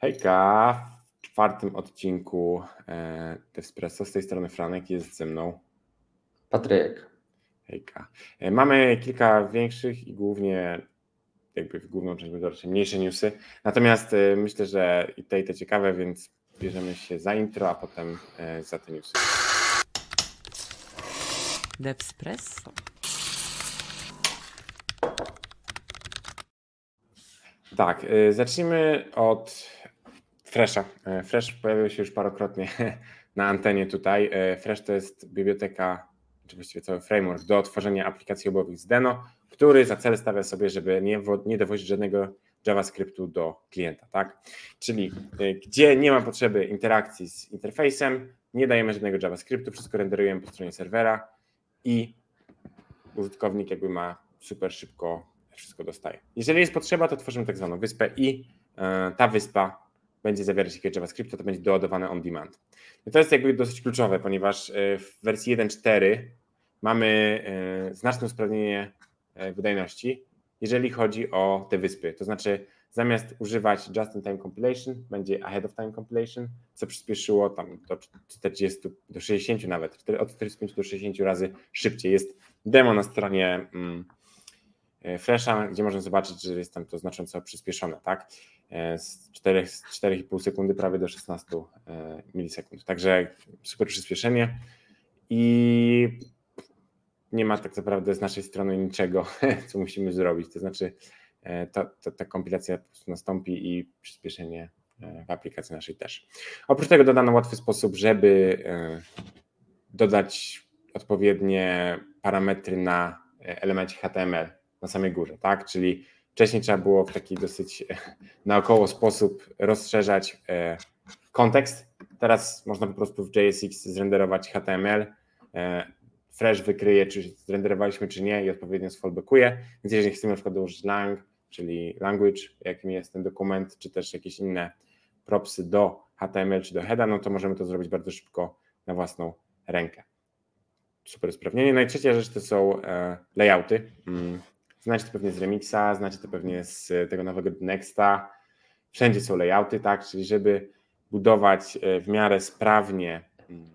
Hejka, w czwartym odcinku e, Espresso z tej strony Franek jest ze mną. Patryk. Hejka. E, mamy kilka większych i głównie jakby w główną część będą raczej mniejsze newsy. Natomiast e, myślę, że i te i te ciekawe, więc bierzemy się za intro, a potem za te newsy. Devspresso. Tak, zacznijmy od Fresha. E, Fresh pojawił się już parokrotnie na antenie tutaj. E, Fresh to jest biblioteka, czy właściwie cały framework do tworzenia aplikacji obowych z Deno, który za cel stawia sobie, żeby nie, nie dowozić żadnego JavaScriptu do klienta, tak? Czyli e, gdzie nie ma potrzeby interakcji z interfejsem, nie dajemy żadnego JavaScriptu, wszystko renderujemy po stronie serwera i użytkownik jakby ma super szybko wszystko dostaje. Jeżeli jest potrzeba, to tworzymy tak zwaną wyspę i ta wyspa będzie zawierać jakiegoś JavaScriptu, to będzie doładowane on demand. I to jest jakby dosyć kluczowe, ponieważ e, w wersji 1.4 mamy e, znaczne usprawnienie e, wydajności, jeżeli chodzi o te wyspy. To znaczy zamiast używać just-in-time compilation, będzie ahead-of-time compilation, co przyspieszyło tam do 40, do 60 nawet, od 45 do 60 razy szybciej. Jest demo na stronie mm, Flasha, gdzie można zobaczyć, że jest tam to znacząco przyspieszone, tak? E, Z 4, z 4,5 sekundy prawie do 16 e, milisekund. Także super przyspieszenie i nie ma tak naprawdę z naszej strony niczego, co musimy zrobić. To znaczy, e, to, to, ta kompilacja po prostu nastąpi i przyspieszenie w aplikacji naszej też. Oprócz tego dodano łatwy sposób, żeby dodać odpowiednie parametry na elemencie HTML na samej górze, tak? Czyli wcześniej trzeba było w taki dosyć e, naokoło sposób rozszerzać e, kontekst. Teraz można po prostu w JSX zrenderować HTML. e, Fresh wykryje, czy zrenderowaliśmy, czy nie i odpowiednio sfallbackuje. Więc jeżeli chcemy na przykład dołożyć lang, czyli language, jakim jest ten dokument, czy też jakieś inne propsy do HTML czy do heada, no to możemy to zrobić bardzo szybko na własną rękę. Super usprawnienie. No i trzecia rzecz to są layouty. Znacie to pewnie z Remixa, znacie to pewnie z tego nowego Nexta. Wszędzie są layouty, tak? Czyli żeby budować e, w miarę sprawnie mm,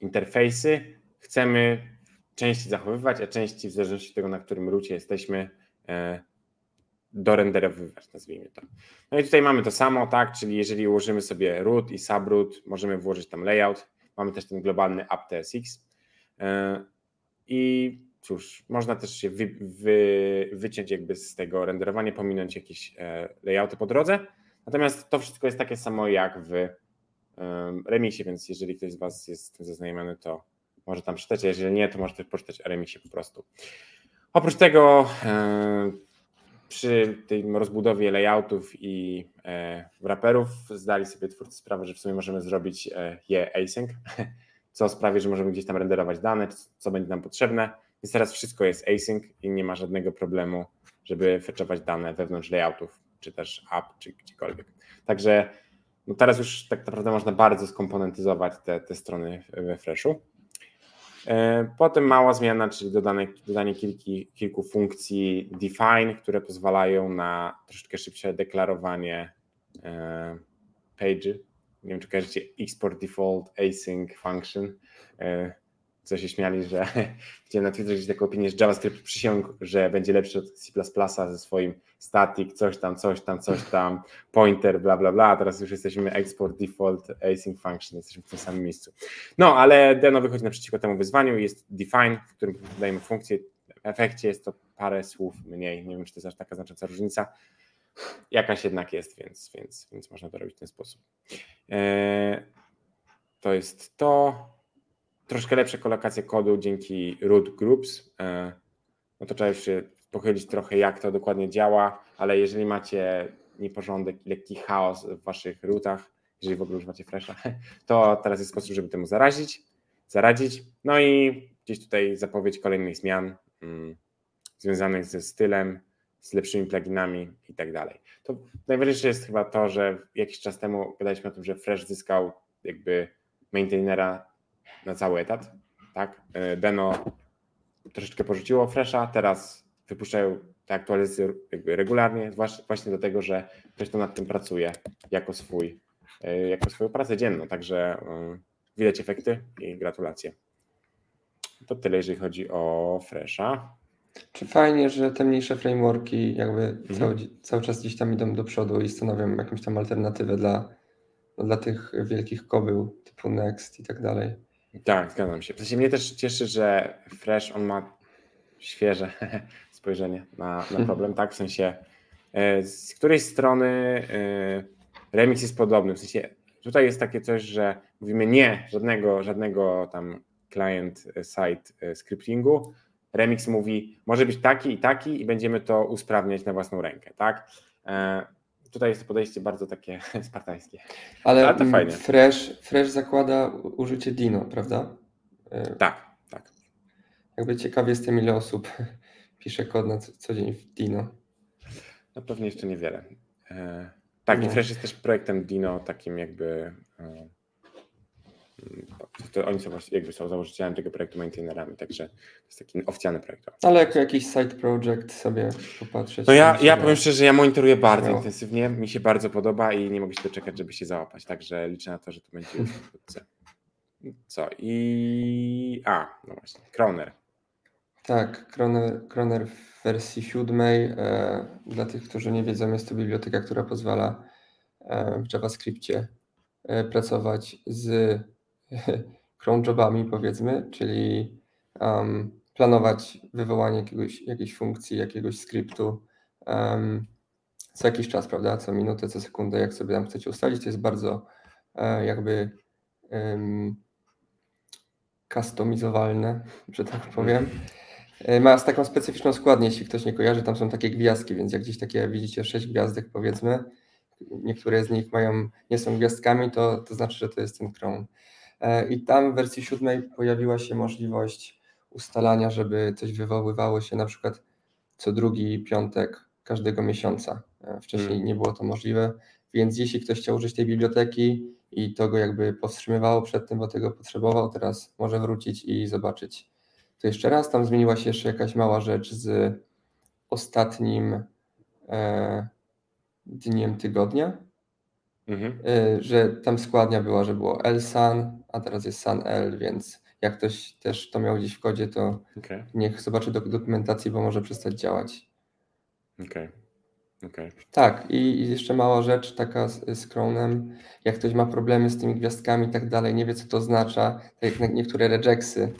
interfejsy, chcemy części zachowywać, a części w zależności od tego, na którym rucie jesteśmy, e, dorenderowywać, nazwijmy to. No i tutaj mamy to samo, tak? Czyli jeżeli ułożymy sobie root i subroot, możemy włożyć tam layout. Mamy też ten globalny app.tsx. E, I cóż, można też się wy, wy, wyciąć jakby z tego renderowania, pominąć jakieś e, layouty po drodze. Natomiast to wszystko jest takie samo jak w em, Remixie, więc jeżeli ktoś z Was jest z tym zaznajomiony, to może tam przeczytać, a jeżeli nie, to może też poczytać o Remixie po prostu. Oprócz tego e, przy tej rozbudowie layoutów i e, wraperów zdali sobie twórcy sprawę, że w sumie możemy zrobić je async, co sprawi, że możemy gdzieś tam renderować dane, co będzie nam potrzebne. Więc teraz wszystko jest async i nie ma żadnego problemu, żeby fetchować dane wewnątrz layoutów, czy też app, czy gdziekolwiek. Także no teraz już tak naprawdę można bardzo skomponentyzować te, te strony we Freshu. E, Potem mała zmiana, czyli dodane, dodanie kilki, kilku funkcji define, które pozwalają na troszeczkę szybsze deklarowanie e, page. Nie wiem, czy kojarzycie export default async function. E, Co się śmiali, że widziałem na Twitterze gdzieś taką opinię, że JavaScript przysiągł, że będzie lepszy od C++ ze swoim static, coś tam, coś tam, coś tam, pointer, bla, bla, bla. A teraz już jesteśmy export default async function, jesteśmy w tym samym miejscu. No, ale Deno wychodzi naprzeciwko temu wyzwaniu. Jest define, w którym dodajemy funkcję. W efekcie jest to parę słów mniej. Nie wiem, czy to jest aż taka znacząca różnica. Jakaś jednak jest, więc, więc, więc można to robić w ten sposób. Eee, to jest to. Troszkę lepsza kolokacja kodu dzięki root groups. No to trzeba już się pochylić trochę, jak to dokładnie działa, ale jeżeli macie nieporządek, lekki chaos w waszych rootach, jeżeli w ogóle używacie Fresha, to teraz jest sposób, żeby temu zarazić, zaradzić. No i gdzieś tutaj zapowiedź kolejnych zmian mm, związanych ze stylem, z lepszymi pluginami i tak dalej. To najważniejsze jest chyba to, że jakiś czas temu gadaliśmy o tym, że Fresh zyskał jakby maintainera na cały etat, tak? E, Deno troszeczkę porzuciło Fresha, teraz wypuszczają te aktualizacje regularnie, właśnie dlatego, że ktoś to nad tym pracuje jako swój, e, jako swoją pracę dzienną, także e, widać efekty i gratulacje. To tyle, jeżeli chodzi o Fresha. Czy fajnie, że te mniejsze frameworki jakby Mhm. cały, cały czas gdzieś tam idą do przodu i stanowią jakąś tam alternatywę dla, dla tych wielkich kobył typu Next i tak dalej. Tak, zgadzam się. W sensie mnie też cieszy, że Fresh on ma świeże spojrzenie na, na problem, tak? W sensie e, z której strony e, remix jest podobny. W sensie tutaj jest takie coś, że mówimy nie, żadnego, żadnego tam client side e, scriptingu. Remix mówi, może być taki i taki i będziemy to usprawniać na własną rękę, tak? Tutaj jest podejście bardzo takie spartańskie. Ale, Ale to fajnie. Fresh, Fresh zakłada użycie Dino, prawda? E, Tak, tak. Jakby ciekawie jestem, ile osób pisze kod na co, dzień w Dino. No pewnie jeszcze niewiele. E, tak, No. i Fresh jest też projektem Dino, takim jakby. To oni są właśnie, jakby są założycielami tego projektu, maintainerami, także to jest taki oficjalny projekt. Ale jako jakiś side project sobie popatrzeć. No ja, ja powiem szczerze, że ja monitoruję bardzo intensywnie, mi się bardzo podoba i nie mogę się doczekać, żeby się załapać, także liczę na to, że to będzie już wkrótce. Co? I... A, no właśnie, Kroner. Tak, Kroner, Kroner w wersji siódmej. E, dla tych, którzy nie wiedzą, jest to biblioteka, która pozwala e, w JavaScriptie e, pracować z cron jobami, powiedzmy, czyli um, planować wywołanie jakiegoś, jakiejś funkcji, jakiegoś skryptu um, co jakiś czas, prawda? Co minutę, co sekundę, jak sobie tam chcecie ustalić. To jest bardzo e, jakby um, customizowalne, że tak powiem. E, Ma taką specyficzną składnię, jeśli ktoś nie kojarzy, tam są takie gwiazdki, więc jak gdzieś takie widzicie sześć gwiazdek powiedzmy, niektóre z nich mają, nie są gwiazdkami, to, to znaczy, że to jest ten Chrome. E, I tam w wersji siódmej pojawiła się możliwość ustalania, żeby coś wywoływało się na przykład co drugi piątek każdego miesiąca. E, Wcześniej Hmm. nie było to możliwe, więc jeśli ktoś chciał użyć tej biblioteki i to go jakby powstrzymywało przed tym, bo tego potrzebował, teraz może wrócić i zobaczyć to jeszcze raz. Tam zmieniła się jeszcze jakaś mała rzecz z ostatnim e, dniem tygodnia, Mhm. e, że tam składnia była, że było L-Sun, a teraz jest Sun-L, więc jak ktoś też to miał gdzieś w kodzie, to Okej, niech zobaczy dok- dokumentację, bo może przestać działać. okej, okej. Tak, i jeszcze mała rzecz taka z, z Chrome'em, jak ktoś ma problemy z tymi gwiazdkami i tak dalej, nie wie co to oznacza, tak jak niektóre regeksy,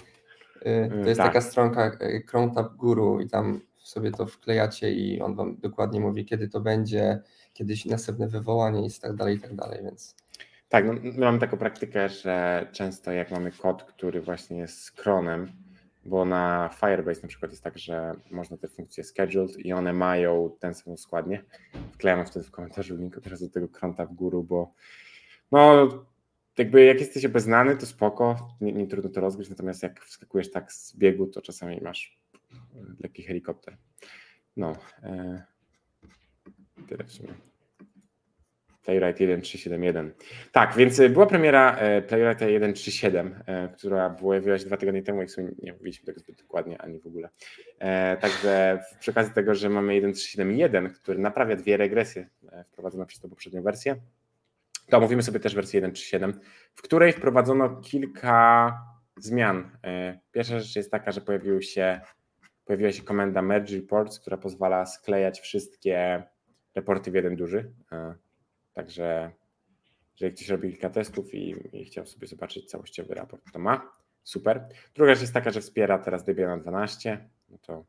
y, to jest tak. taka stronka y, Chrome Tab Guru i tam sobie to wklejacie i on wam dokładnie mówi, kiedy to będzie, kiedyś następne wywołanie i tak dalej, i tak dalej, więc Tak, no, my mamy taką praktykę, że często jak mamy kod, który właśnie jest kronem, bo na Firebase na przykład jest tak, że można te funkcje scheduled i one mają tę samą składnię. Wklejamy wtedy w komentarzu link teraz do tego kronta w górę, bo no jakby jak jesteś obeznany, to spoko, nie, nie trudno to rozgryźć, natomiast jak wskakujesz tak z biegu, to czasami masz lekki helikopter. No, e, tyle w sumie. Playwright 1.3.7.1. Tak, więc y, była premiera e, Playwrighta 1.3.7, e, która pojawiła się dwa tygodnie temu, jak sobie nie mówiliśmy tego zbyt dokładnie, ani w ogóle. E, Także w- przy okazji tego, że mamy 1.3.7.1, który naprawia dwie regresje e, wprowadzone przez tą poprzednią wersję, to omówimy sobie też wersję 1.3.7, w której wprowadzono kilka zmian. E, Pierwsza rzecz jest taka, że się, pojawiła się komenda Merge Reports, która pozwala sklejać wszystkie reporty w jeden duży. E, Także jeżeli ktoś robi kilka testów i, i chciał sobie zobaczyć całościowy raport, to ma. Super. Druga rzecz jest taka, że wspiera teraz Debiana 12, no to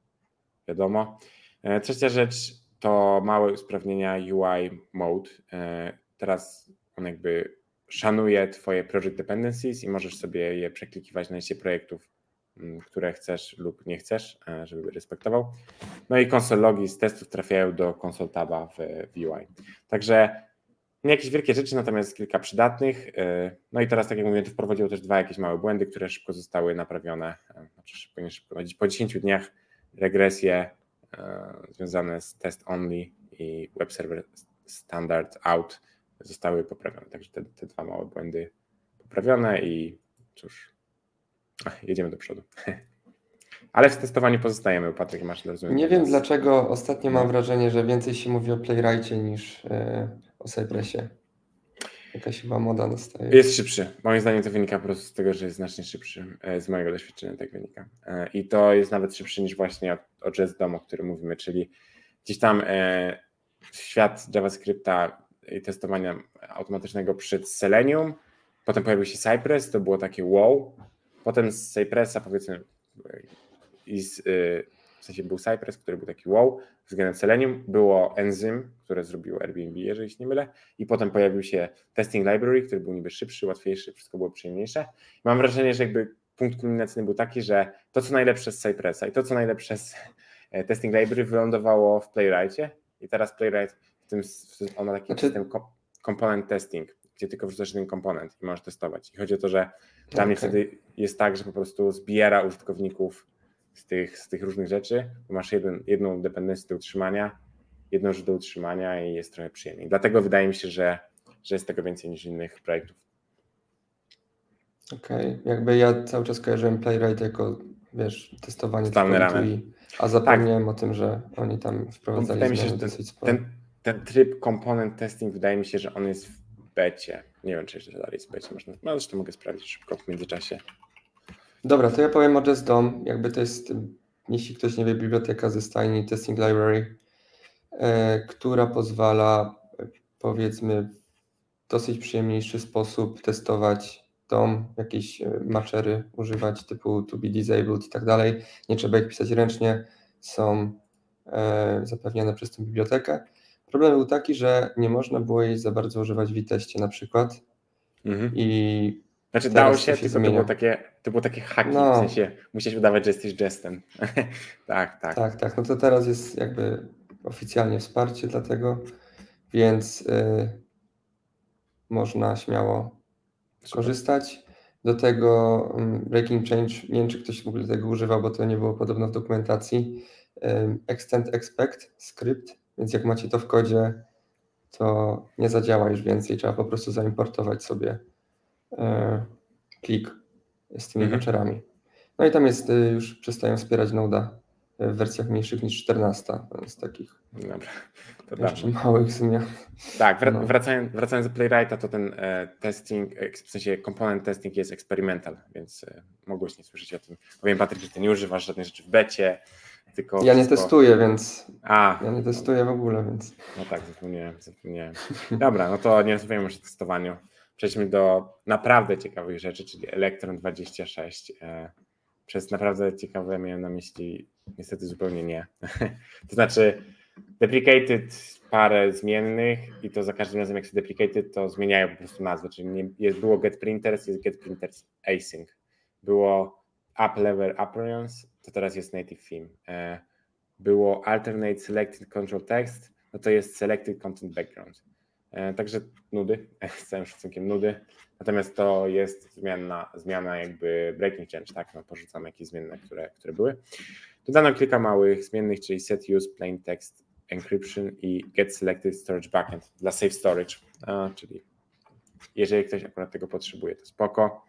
wiadomo. E, Trzecia rzecz to małe usprawnienia UI mode. E, Teraz on jakby szanuje Twoje project dependencies i możesz sobie je przeklikiwać na liście projektów, które chcesz lub nie chcesz, e, żeby respektował. No i console logi z testów trafiają do console taba w, w UI. Także nie jakieś wielkie rzeczy, natomiast kilka przydatnych. Yy, No i teraz, tak jak mówiłem, wprowadziło też dwa jakieś małe błędy, które szybko zostały naprawione. Yy, Znaczy szybko, nie szybko. no, Po 10 dniach regresje związane z test only i web server standard out zostały poprawione. Także te, te dwa małe błędy poprawione i cóż, ach, jedziemy do przodu. Ale w testowaniu pozostajemy, Patryk, masz rozumiem. Nie wiem dlaczego ostatnio mam wrażenie, że więcej się mówi o Playwrightie niż e, o Cypressie. Jakaś chyba moda nastaje. Jest szybszy. Moim zdaniem to wynika po prostu z tego, że jest znacznie szybszy. E, z mojego doświadczenia tak wynika. E, I to jest nawet szybszy niż właśnie o, o Jazz DOM, o którym mówimy, czyli gdzieś tam e, świat JavaScripta i testowania automatycznego przed Selenium, potem pojawił się Cypress, to było takie wow, potem z Cypressa powiedzmy i z, w sensie był Cypress, który był taki wow, względem Selenium, było Enzym, które zrobiło Airbnb, jeżeli się nie mylę, i potem pojawił się Testing Library, który był niby szybszy, łatwiejszy, wszystko było przyjemniejsze. Mam wrażenie, że jakby punkt kulminacyjny był taki, że to, co najlepsze z Cypressa i to, co najlepsze z e, Testing Library wylądowało w Playwrightie i teraz Playwright w tym, on ma taki znaczy... system component testing, gdzie tylko wrzucasz jeden komponent i możesz testować. I chodzi o to, że dla okay. mnie wtedy jest tak, że po prostu zbiera użytkowników z tych, z tych różnych rzeczy, masz jeden, jedną dependencję do utrzymania, jedną rzecz do utrzymania i jest trochę przyjemniej. Dlatego wydaje mi się, że, że jest tego więcej niż innych projektów. Okej, okay. jakby ja cały czas kojarzyłem Playwright jako, wiesz, testowanie i, a zapomniałem tak. o tym, że oni tam wprowadzali wydaje mi się, że ten, ten, ten, tryb component testing wydaje mi się, że on jest becie. Nie wiem, czy jeszcze dalej jest becie. Można, no zresztą mogę sprawdzić szybko w międzyczasie. Dobra, to ja powiem o JustDOM. Jakby to jest, jeśli ktoś nie wie, biblioteka ze stajni Testing Library, e, która pozwala powiedzmy w dosyć przyjemniejszy sposób testować DOM, jakieś e, matchery używać typu to be disabled i tak dalej. Nie trzeba ich pisać ręcznie, są e, zapewniane przez tę bibliotekę. Problem był taki, że nie można było jej za bardzo używać w teście na przykład mhm. i znaczy dało się, się tylko to było takie, to było takie haki, no. w sensie musisz udawać, że jesteś gestem. tak, tak. Tak, tak. No to teraz jest jakby oficjalnie wsparcie dla tego, więc y, można śmiało Super. korzystać. Do tego um, Breaking Change, nie wiem czy ktoś w ogóle tego używał, bo to nie było podobno w dokumentacji. Um, extend Expect skrypt, więc jak macie to w kodzie, to nie zadziała już więcej, trzeba po prostu zaimportować sobie E, klik z tymi mhm. voucherami. No i tam jest, e, już przestają wspierać Noda w wersjach mniejszych niż 14, z takich Dobra, to jeszcze małych zmian. Tak, wr no. wracając, wracając do Playwrighta, to ten e, testing, w sensie komponent testing jest experimental, więc e, mogłeś nie słyszeć o tym. Powiem Patryk, że ty nie używasz żadnej rzeczy w becie, tylko... Ja nie testuję, więc... A. Ja nie testuję w ogóle, więc... No tak, zapomniałem, zapomniałem. Dobra, no to nie rozmawiamy już o testowaniu przejdźmy do naprawdę ciekawych rzeczy, czyli Electron 26. E, przez naprawdę ciekawe miałem na myśli niestety zupełnie nie. to znaczy deprecated parę zmiennych i to za każdym razem jak się deprecated to zmieniają po prostu nazwę, czyli nie, jest, było get printers, jest get printers async. Było up level appearance, to teraz jest native theme. E, było alternate selected control text, no to jest selected content background. E, także nudy, z całym szacunkiem nudy. Natomiast to jest zmiana, zmiana jakby breaking change, tak? No, porzucamy jakieś zmienne, które, które były. Dodano kilka małych zmiennych, czyli set use plain text encryption i get selected storage backend dla safe storage, a, czyli jeżeli ktoś akurat tego potrzebuje, to spoko.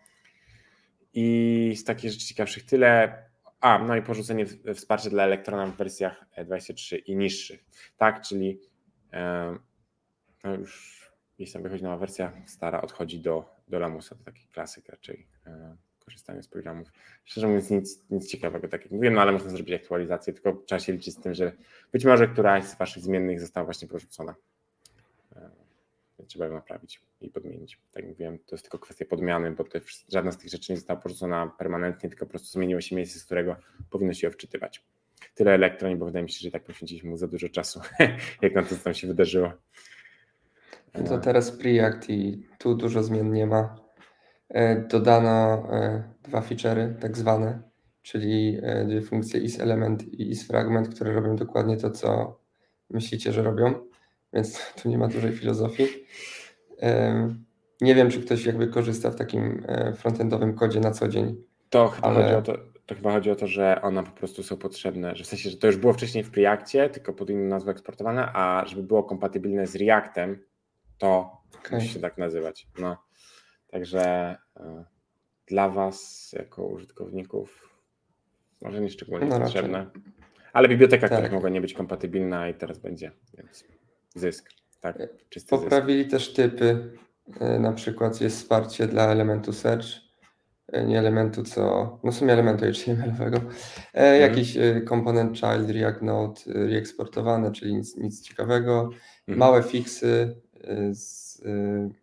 I z takich rzeczy ciekawszych tyle. A, no i porzucenie wsparcia dla elektrona w wersjach 23 i niższych, tak? Czyli no już jeśli tam wychodzi nowa wersja, stara odchodzi do, do Lamusa, to taki klasyk raczej e, korzystanie z programów. Szczerze mówiąc nic, nic ciekawego, tak jak mówiłem, no ale można zrobić aktualizację, tylko trzeba się liczyć z tym, że być może któraś z waszych zmiennych została właśnie porzucona. Trzeba ją naprawić i podmienić. Tak jak mówiłem, to jest tylko kwestia podmiany, bo te, żadna z tych rzeczy nie została porzucona permanentnie, tylko po prostu zmieniło się miejsce, z którego powinno się ją wczytywać. Tyle elektronik, bo wydaje mi się, że tak poświęciliśmy mu za dużo czasu, jak na to, co tam się wydarzyło. To teraz Preact i tu dużo zmian nie ma. E, dodano e, dwa feature'y, tak zwane, czyli e, dwie funkcje isElement i isFragment, które robią dokładnie to, co myślicie, że robią, więc tu nie ma dużej filozofii. Nie wiem, czy ktoś jakby korzysta w takim frontendowym kodzie na co dzień. To chyba, ale... chodzi o to, to chyba chodzi o to, że one po prostu są potrzebne, że w sensie, że to już było wcześniej w Preactie, tylko pod inną nazwą eksportowane, a żeby było kompatybilne z Reactem, to okay. musi się tak nazywać. No. Także e, dla Was, jako użytkowników, Może nie szczególnie No potrzebne. Ale biblioteka, Tak. która mogła nie być kompatybilna i teraz będzie, więc zysk. Tak, czysty zysk. Poprawili też typy. E, Na przykład jest wsparcie dla elementu search. e, Nie elementu, co. No w sumie elementu HTML-owego. E, Mhm. Jakiś komponent child, React Node, reeksportowane, czyli nic, nic ciekawego. Mhm. Małe fixy z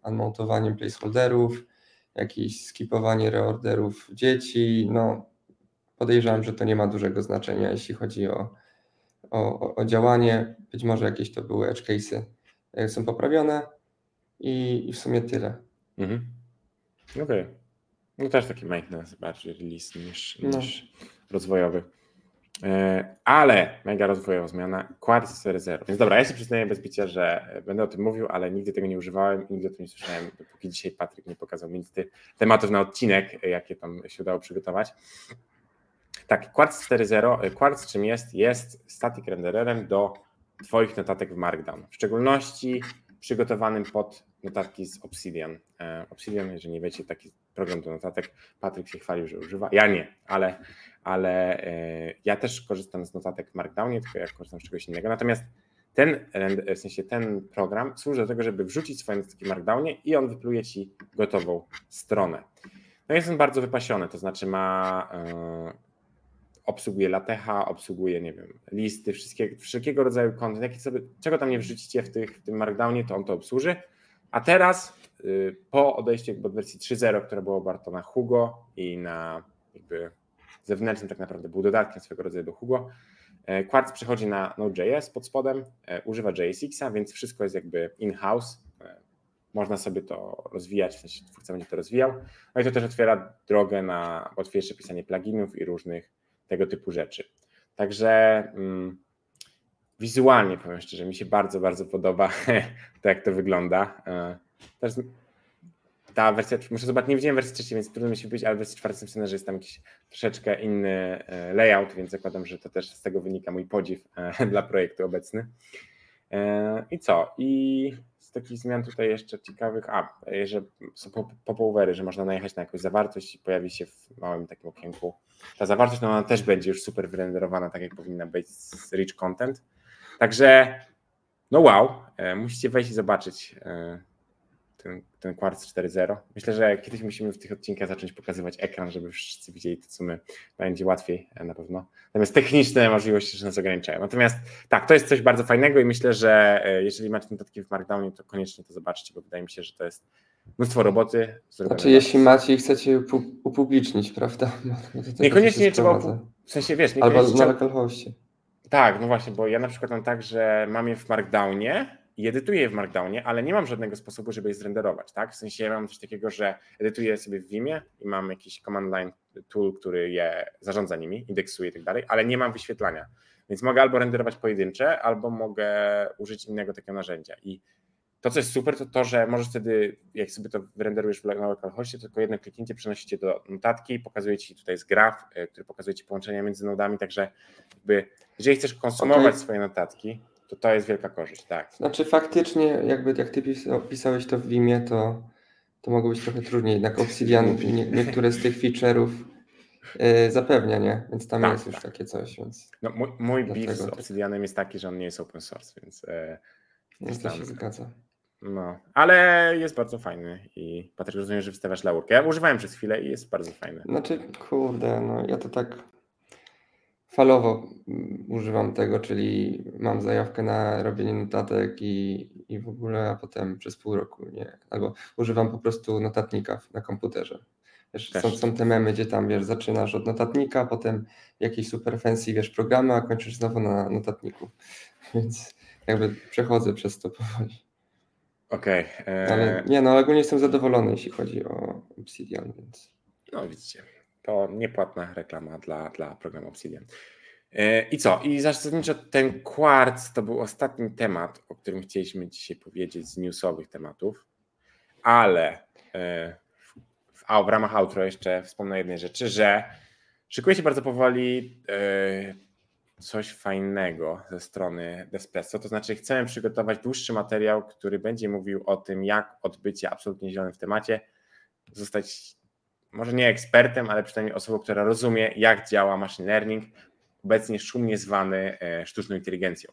unmontowaniem placeholderów, jakieś skipowanie reorderów dzieci. No, podejrzewam, że to nie ma dużego znaczenia, jeśli chodzi o, o, o- działanie. Być może jakieś to były edge case'y e, są poprawione i, i w sumie tyle. Mhm. Okej. No też taki maintenance bardziej release niż, No. niż rozwojowy. E, Ale mega rozwojowa zmiana, Quartz 4.0. Więc dobra, ja się przyznaję bez bicia, że będę o tym mówił, ale nigdy tego nie używałem i nigdy o tym nie słyszałem, dopóki dzisiaj Patryk nie pokazał mi tematów na odcinek, jakie tam się udało przygotować. Tak, Quartz 4.0. Quartz czym jest? Jest static rendererem do Twoich notatek w Markdown. W szczególności przygotowanym pod notatki z Obsidian. E, Obsidian, jeżeli nie wiecie, taki program do notatek. Patryk się chwalił, że używa. Ja nie, ale, ale e, ja też korzystam z notatek w Markdownie, tylko ja korzystam z czegoś innego. Natomiast ten, w sensie ten program służy do tego, żeby wrzucić swoje notatki w Markdownie i on wypluje ci gotową stronę. No jest on bardzo wypasiony, to znaczy ma e, obsługuje latecha, obsługuje, nie wiem, listy, wszystkie, wszelkiego rodzaju content, czego tam nie wrzucicie w, tych, w tym Markdownie, to on to obsłuży. A teraz y, po odejściu od wersji 3.0, która była oparta na Hugo i na jakby zewnętrznym tak naprawdę był dodatkiem swego rodzaju do Hugo, e, Quartz przechodzi na Node.js pod spodem, e, używa JSX-a, więc wszystko jest jakby in-house. e, Można sobie to rozwijać, w sensie twórca będzie to rozwijał. No i to też otwiera drogę na łatwiejsze pisanie pluginów i różnych tego typu rzeczy. Także mm, wizualnie powiem szczerze, mi się bardzo, bardzo podoba to, jak to wygląda. E, ta wersja, muszę zobaczyć, nie widziałem wersji trzeciej, więc trudno mi się powiedzieć, ale w wersji czwartej napisane, że jest tam jakiś troszeczkę inny e, layout, więc zakładam, że to też z tego wynika mój podziw e, dla projektu obecny. E, I co? I z takich zmian tutaj jeszcze ciekawych, a, że są pop- popovery, że można najechać na jakąś zawartość i pojawi się w małym takim okienku. Ta zawartość, no ona też będzie już super wyrenderowana, tak jak powinna być z rich content. Także, no wow, e, musicie wejść i zobaczyć e, ten, ten Quartz 4.0. Myślę, że kiedyś musimy w tych odcinkach zacząć pokazywać ekran, żeby wszyscy widzieli to, co my. Będzie łatwiej e, na pewno. Natomiast techniczne możliwości że nas ograniczają. Natomiast tak, to jest coś bardzo fajnego i myślę, że e, jeżeli macie notatki w Markdownie, to koniecznie to zobaczcie, bo wydaje mi się, że to jest mnóstwo roboty. Znaczy, jeśli macie i chcecie upu- upublicznić, prawda? Niekoniecznie się trzeba. W sensie, wiesz, Albo niekoniecznie na trzeba... Tak, no właśnie, bo ja na przykład mam tak, że mam je w Markdownie i edytuję je w Markdownie, ale nie mam żadnego sposobu, żeby je zrenderować, tak? W sensie ja mam coś takiego, że edytuję sobie w Vimie i mam jakiś command line tool, który je zarządza nimi, indeksuje i tak dalej, ale nie mam wyświetlania. Więc mogę albo renderować pojedyncze, albo mogę użyć innego takiego narzędzia. I to, co jest super, to to, że możesz wtedy, jak sobie to wyrenderujesz w na localhostie, to tylko jedno kliknięcie przenosicie cię do notatki, pokazuje ci tutaj jest graf, y, który pokazuje ci połączenia między nodami, także jakby, jeżeli chcesz konsumować Okej. swoje notatki, to to jest wielka korzyść, tak. Znaczy faktycznie, jakby jak ty pisa- pisałeś to w Vimie, to, to mogło być trochę trudniej. Jednak Obsidian nie, niektóre z tych feature'ów e, zapewnia, nie? Więc tam Tak, jest już tak. takie coś, więc No, mój mój beef z tak. Obsidianem jest taki, że on nie jest open source, więc e, więc to Tam. się zgadza. no, ale jest bardzo fajny i Patryk rozumiem, że wystawiasz laurkę. Ja używałem przez chwilę i jest bardzo fajny. Znaczy, kurde, no ja to tak falowo mm, używam tego, czyli mam zajawkę na robienie notatek i, i w ogóle, a potem przez pół roku nie. Albo używam po prostu notatnika na komputerze. Wiesz, są, są te memy, gdzie tam wiesz, zaczynasz od notatnika, potem jakieś super fancy wiesz, programy, a kończysz znowu na notatniku. Więc jakby przechodzę przez to powoli. Okej. e, Ale nie, no ogólnie jestem zadowolony, jeśli chodzi o Obsidian, więc. No widzicie, to niepłatna reklama dla, dla programu Obsidian. E, I co? I zasadniczo ten Quartz to był ostatni temat, o którym chcieliśmy dzisiaj powiedzieć z newsowych tematów, ale e, w, a w ramach outro jeszcze wspomnę jednej rzeczy, że szykuje się bardzo powoli e, coś fajnego ze strony Despresso, to znaczy chcemy przygotować dłuższy materiał, który będzie mówił o tym, jak odbycie absolutnie zielonym w temacie zostać może nie ekspertem, ale przynajmniej osobą, która rozumie, jak działa machine learning, obecnie szumnie zwany e, sztuczną inteligencją.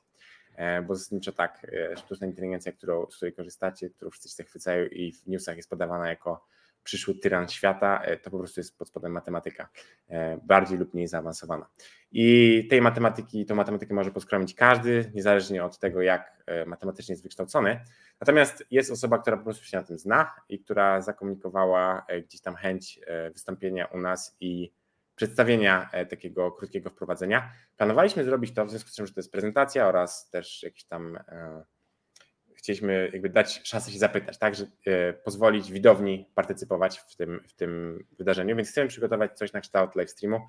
E, Bo zasadniczo tak, e, sztuczna inteligencja, którą, z której korzystacie, którą wszyscy się zachwycają i w newsach jest podawana jako przyszły tyran świata, to po prostu jest pod spodem matematyka, bardziej lub mniej zaawansowana. I tej matematyki, tą matematykę może poskromić każdy, niezależnie od tego, jak matematycznie jest wykształcony. Natomiast jest osoba, która po prostu się na tym zna i która zakomunikowała e, gdzieś tam chęć e, wystąpienia u nas i przedstawienia e, takiego krótkiego wprowadzenia. Planowaliśmy zrobić to w związku z tym, że to jest prezentacja oraz też jakiś tam chcieliśmy jakby dać szansę się zapytać, tak, że pozwolić widowni partycypować w tym, w tym wydarzeniu, więc chcemy przygotować coś na kształt live streamu.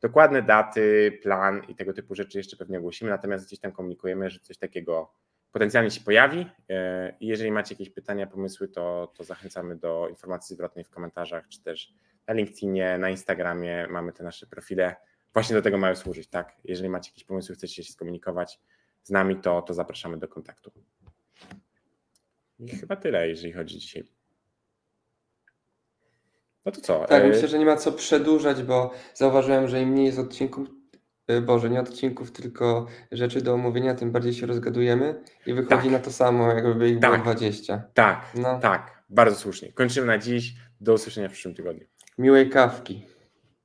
Dokładne daty, plan i tego typu rzeczy jeszcze pewnie ogłosimy, natomiast gdzieś tam komunikujemy, że coś takiego potencjalnie się pojawi e, i jeżeli macie jakieś pytania, pomysły, to, to zachęcamy do informacji zwrotnej w komentarzach, czy też na LinkedInie, na Instagramie mamy te nasze profile, właśnie do tego mają służyć, tak? Jeżeli macie jakieś pomysły, chcecie się skomunikować z nami, to, to zapraszamy do kontaktu. I chyba tyle, jeżeli chodzi dzisiaj. No to co? Tak, e, myślę, że nie ma co przedłużać, bo zauważyłem, że im mniej jest odcinków, Boże, nie odcinków, tylko rzeczy do omówienia, tym bardziej się rozgadujemy i wychodzi Tak. na to samo, jakby ich było Tak. 20. Tak, No. tak, bardzo słusznie. Kończymy na dziś. Do usłyszenia w przyszłym tygodniu. Miłej kawki.